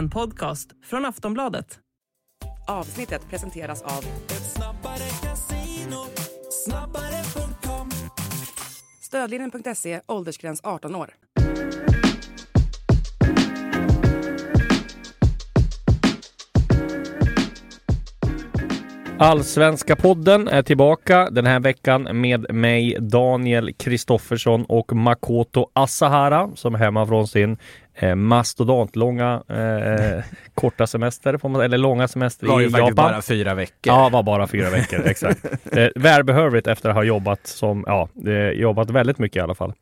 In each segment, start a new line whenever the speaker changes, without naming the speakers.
En podcast från Aftonbladet.
Avsnittet presenteras av Stödlinjen.se, åldersgräns 18 år.
Allsvenska podden är tillbaka den här veckan med mig Daniel Kristoffersson och Makoto Asahara som är hemma från sin eh, mastodontlånga eh, korta semester, får man, eller långa semester
var
i
ju faktiskt
Japan.
bara fyra veckor.
Ja, var bara fyra veckor, exakt. Eh, välbehövligt efter att ha jobbat som, ja, eh, jobbat väldigt mycket i alla fall.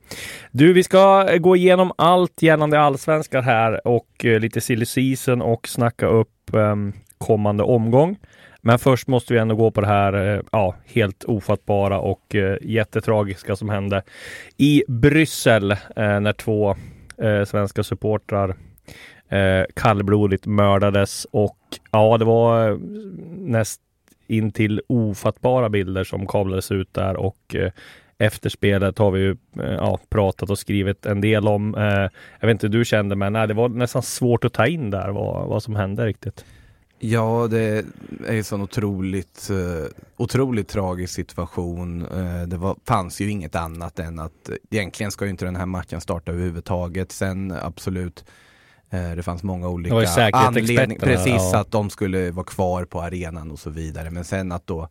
Du, vi ska gå igenom allt gällande allsvenskan här och eh, lite silly season och snacka upp eh, kommande omgång. Men först måste vi ändå gå på det här eh, ja, helt ofattbara och eh, jättetragiska som hände i Bryssel eh, när två eh, svenska supportrar eh, kallblodigt mördades och ja, det var eh, näst in till ofattbara bilder som kablades ut där och eh, efter spelet har vi ju eh, ja, pratat och skrivit en del om. Eh, jag vet inte hur du kände, men nej, det var nästan svårt att ta in där vad, vad som hände riktigt.
Ja, det är ju en sån otroligt, eh, otroligt tragisk situation. Eh, det var, fanns ju inget annat än att egentligen ska ju inte den här matchen starta överhuvudtaget. Sen absolut, eh, det fanns många olika anledningar. Precis,
ja.
att de skulle vara kvar på arenan och så vidare. Men sen att då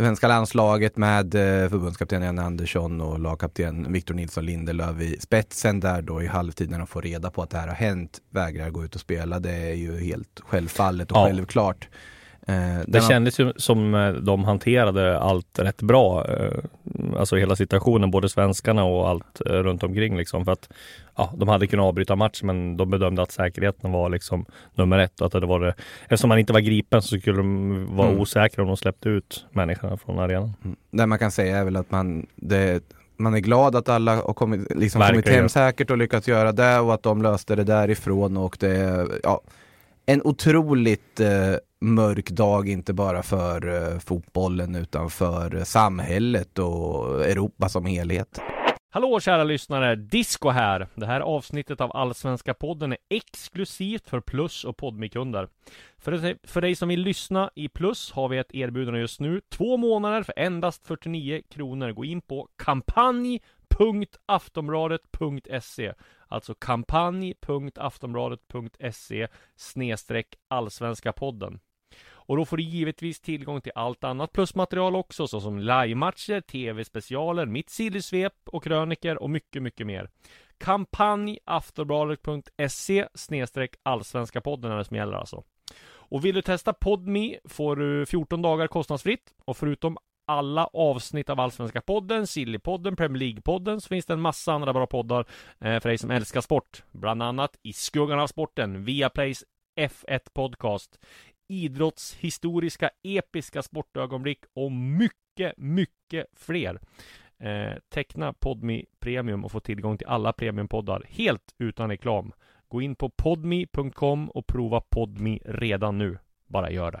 svenska landslaget med eh, förbundskapten Janne Andersson och lagkapten Victor Nilsson Lindelöf i spetsen där då i halvtid när de får reda på att det här har hänt vägrar gå ut och spela. Det är ju helt självfallet och
Ja.
självklart. Eh,
Det kändes ju som eh, de hanterade allt rätt bra. Alltså hela situationen, både svenskarna och allt eh, runt omkring liksom. För att ja, de hade kunnat avbryta matchen men de bedömde att säkerheten var liksom nummer ett. Att det var, eftersom man inte var gripen så skulle de vara
Mm.
osäkra om de släppte ut människorna från arenan.
Mm. Det man kan säga är väl att man, det, man är glad att alla har kommit, liksom kommit hem säkert och lyckats göra det och att de löste det därifrån och det är ja, en otroligt eh, mörk dag inte bara för eh, fotbollen utan för eh, samhället och Europa som helhet.
Hallå kära lyssnare! Disco här! Det här avsnittet av Allsvenska podden är exklusivt för Plus och Podmikunder. För, för dig som vill lyssna i Plus har vi ett erbjudande just nu. Två månader för endast 49 kronor. Gå in på kampanj.aftonbladet.se Alltså kampanj.aftonbladet.se snedstreck Allsvenska podden. Och då får du givetvis tillgång till allt annat plusmaterial också, såsom livematcher, tv-specialer, mitt sillysvep och kröniker och mycket, mycket mer. Kampanj aftonbladet.se snedstreck allsvenska podden är det som gäller alltså. Och vill du testa Podme får du 14 dagar kostnadsfritt och förutom alla avsnitt av Allsvenska podden, Sillypodden, Premier League-podden så finns det en massa andra bra poddar eh, för dig som älskar sport. Bland annat I skuggan av sporten, Viaplays F1 Podcast, idrottshistoriska episka sportögonblick och mycket, mycket fler. Eh, teckna Podmi Premium och få tillgång till alla premiumpoddar helt utan reklam. Gå in på podmi.com och prova Podmi redan nu. Bara gör det.